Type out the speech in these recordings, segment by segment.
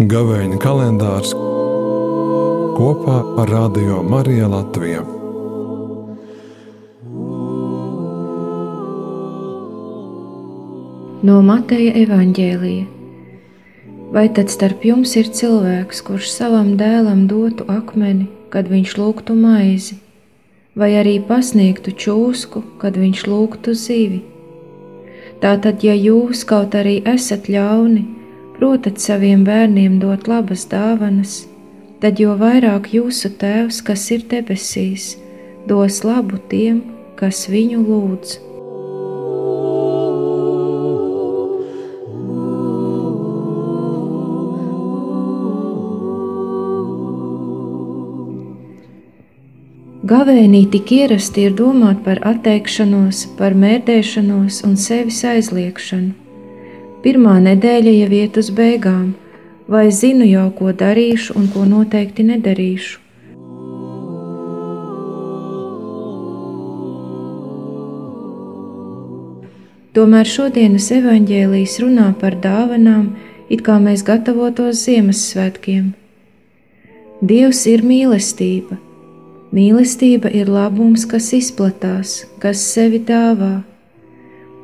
Gavēņa kalendārs kopā ar Radio Mariju Latviju. No Mateja evaņģēlija. Vai tad starp jums ir cilvēks, kurš savam dēlam dotu akmeni, kad viņš lūgtu maizi, vai arī pasniegtu čūsku, kad viņš lūgtu zivi? Tātad, ja jūs kaut arī esat ļauni, protat saviem bērniem dot labas dāvanas, tad jo vairāk jūsu Tēvs, kas ir debesīs, dos labu tiem, kas viņu lūdz. Gavēnī tik ierasti ir domāt par atteikšanos, par mērdēšanos un sevis aizliekšanu. Pirmā nedēļa jau iet uz beigām, vai zinu jau, ko darīšu un ko noteikti nedarīšu. Tomēr šodienas evaņģēlijas runā par dāvanām, it kā mēs gatavotos Ziemassvētkiem. Dievs ir mīlestība. Mīlestība ir labums, kas izplatās, kas sevi dāvā.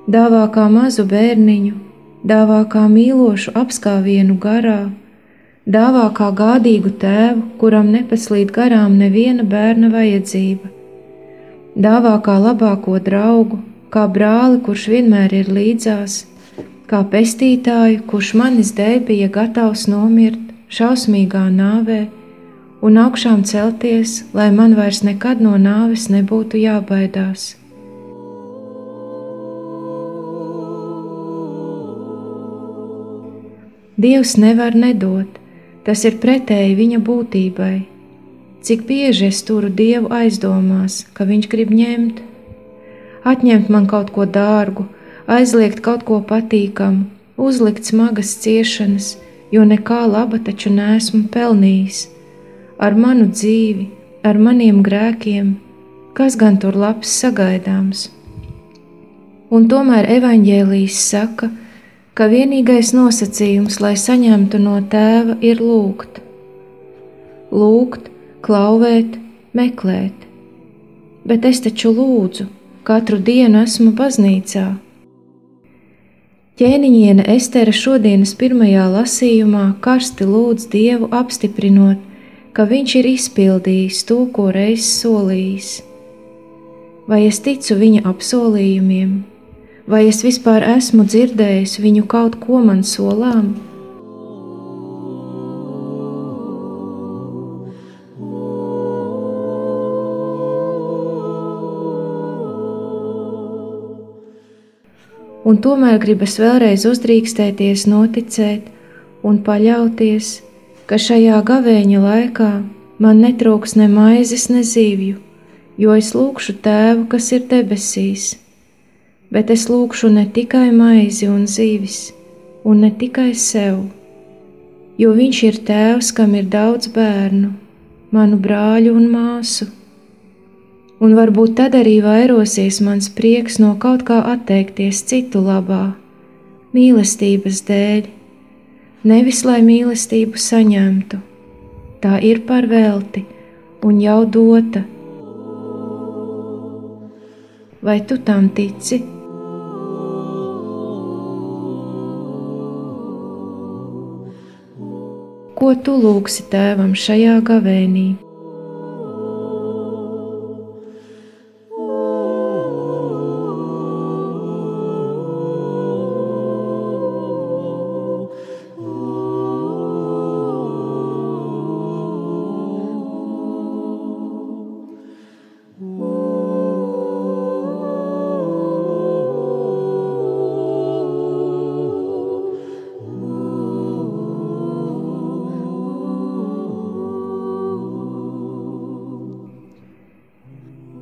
Dāvā kā mazu bērniņu, dāvā kā mīlošu apskāvienu garā, dāvā kā gādīgu tēvu, kuram nepaslīd garām neviena bērna vajadzība, dāvā kā labāko draugu, kā brāli, kurš vienmēr ir līdzās, kā pestītāju, kurš manis dēļ bija gatavs nomirt šausmīgā nāvē un augšām celties, lai man vairs nekad no nāves nebūtu jābaidās. Dievs nevar nedot, tas ir pretēji viņa būtībai. Cik bieži es turu Dievu aizdomās, ka Viņš grib ņemt, atņemt man kaut ko dārgu, aizliegt kaut ko patīkamu, uzlikt smagas ciešanas, jo nekā laba taču nesmu pelnījis. Ar manu dzīvi, ar maniem grēkiem, kas gan tur labs sagaidāms? Un tomēr evaņģēlijas saka, ka vienīgais nosacījums, lai saņemtu no tēva, ir lūgt. Lūgt, klauvēt, meklēt. Bet es taču lūdzu, katru dienu esmu baznīcā. Ķēniņiene Estere šodienas pirmajā lasījumā karsti lūdz Dievu apstiprinot, ka Viņš ir izpildījis to, ko reiz solījis. Vai es ticu viņa apsolījumiem? vai es vispār esmu dzirdējis viņu kaut ko man solām? Un tomēr gribas vēlreiz uzdrīkstēties, noticēt un paļauties, ka šajā gavēņa laikā man netrūks ne maizes, ne zīvju, jo es lūgšu tēvu, kas ir debesīs bet es lūgšu ne tikai maizi un zīvis, un ne tikai sev, jo viņš ir tēvs, kam ir daudz bērnu, manu brāļu un māsu. Un varbūt tad arī vairosies mans prieks no kaut kā atteikties citu labā, mīlestības dēļ, nevis lai mīlestību saņemtu. Tā ir par velti un jau dota. Vai tu tam tici? ko tu lūgsi tēvam šajā gavēnī.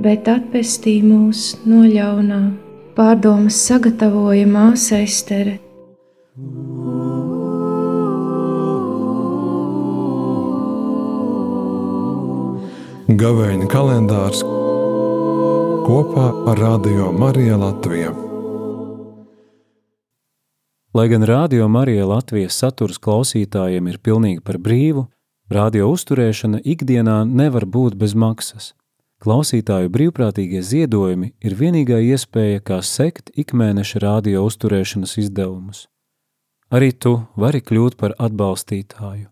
bet atpestī mūs no ļaunā. Pārdomas sagatavoja māsa Estere. Gavēņa kalendārs kopā ar Radio Mariju Latviju. Lai gan Rādio Marija Latvijas saturs klausītājiem ir pilnīgi par brīvu, radio uzturēšana ikdienā nevar būt bez maksas. Klausītāju brīvprātīgie ziedojumi ir vienīgā iespēja, kā sekt ikmēneša radio uzturēšanas izdevumus. Arī tu vari kļūt par atbalstītāju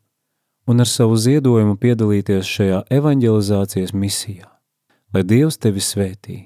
un ar savu ziedojumu piedalīties šajā evanģelizācijas misijā. Lai Dievs tevi svētī!